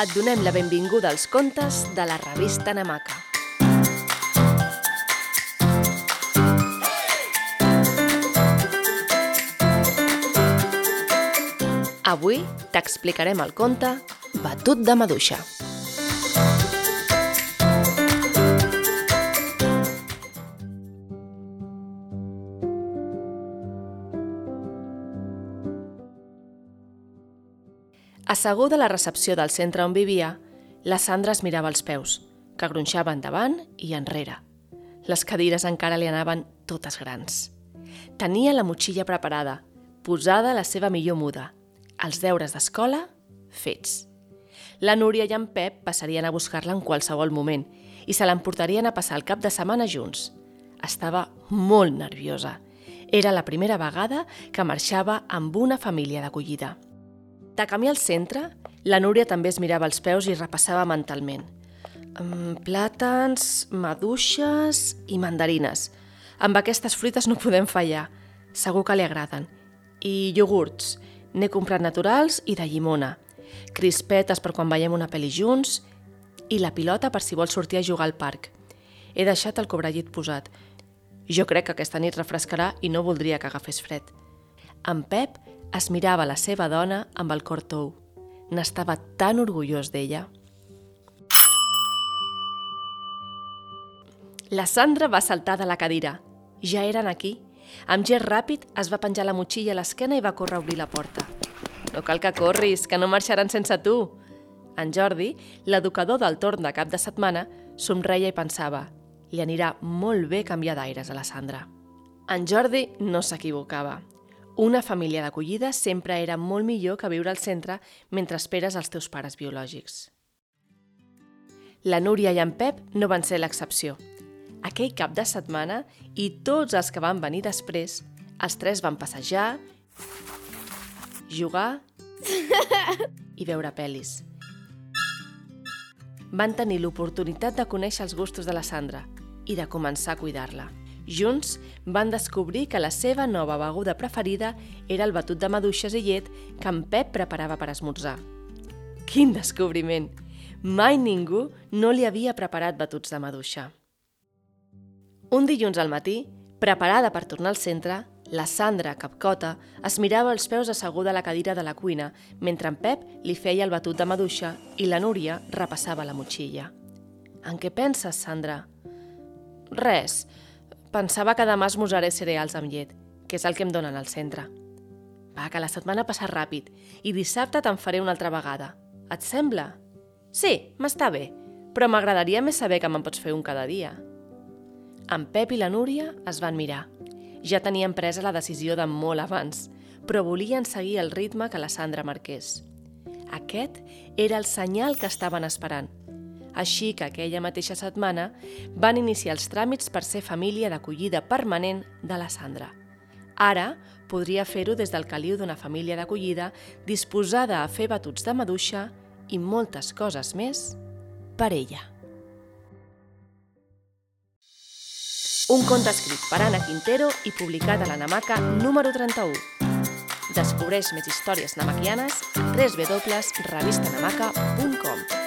et donem la benvinguda als contes de la revista Namaca. Avui t'explicarem el conte Batut de maduixa. Asseguda a la recepció del centre on vivia, la Sandra es mirava els peus, que gronxava endavant i enrere. Les cadires encara li anaven totes grans. Tenia la motxilla preparada, posada a la seva millor muda. Els deures d'escola, fets. La Núria i en Pep passarien a buscar-la en qualsevol moment i se l'emportarien a passar el cap de setmana junts. Estava molt nerviosa. Era la primera vegada que marxava amb una família d'acollida. De camí al centre, la Núria també es mirava els peus i repassava mentalment. Mm, plàtans, maduixes i mandarines. Amb aquestes fruites no podem fallar. Segur que li agraden. I iogurts. N'he comprat naturals i de llimona. Crispetes per quan veiem una pel·li junts. I la pilota per si vol sortir a jugar al parc. He deixat el cobrellit posat. Jo crec que aquesta nit refrescarà i no voldria que agafés fred. En Pep es mirava la seva dona amb el cor tou. N'estava tan orgullós d'ella. La Sandra va saltar de la cadira. Ja eren aquí. Amb gest ràpid es va penjar la motxilla a l'esquena i va córrer a obrir la porta. No cal que corris, que no marxaran sense tu. En Jordi, l'educador del torn de cap de setmana, somreia i pensava li anirà molt bé canviar d'aires a la Sandra. En Jordi no s'equivocava. Una família d'acollida sempre era molt millor que viure al centre mentre esperes els teus pares biològics. La Núria i en Pep no van ser l'excepció. Aquell cap de setmana i tots els que van venir després, els tres van passejar, jugar i veure pel·lis. Van tenir l'oportunitat de conèixer els gustos de la Sandra i de començar a cuidar-la. Junts van descobrir que la seva nova beguda preferida era el batut de maduixes i llet que en Pep preparava per esmorzar. Quin descobriment! Mai ningú no li havia preparat batuts de maduixa. Un dilluns al matí, preparada per tornar al centre, la Sandra, capcota, es mirava els peus asseguda a la cadira de la cuina, mentre en Pep li feia el batut de maduixa i la Núria repassava la motxilla. En què penses, Sandra? Res. Pensava que demà esmorzaré cereals amb llet, que és el que em donen al centre. Va, que la setmana passa ràpid i dissabte te'n faré una altra vegada. Et sembla? Sí, m'està bé, però m'agradaria més saber que me'n pots fer un cada dia. En Pep i la Núria es van mirar. Ja tenien presa la decisió de molt abans, però volien seguir el ritme que la Sandra marqués. Aquest era el senyal que estaven esperant. Així que aquella mateixa setmana van iniciar els tràmits per ser família d'acollida permanent de la Sandra. Ara podria fer-ho des del caliu d'una família d'acollida disposada a fer batuts de maduixa i moltes coses més per ella. Un conte escrit per Anna Quintero i publicat a la Namaca número 31. Descobreix més històries namaquianes a www.revistanamaca.com.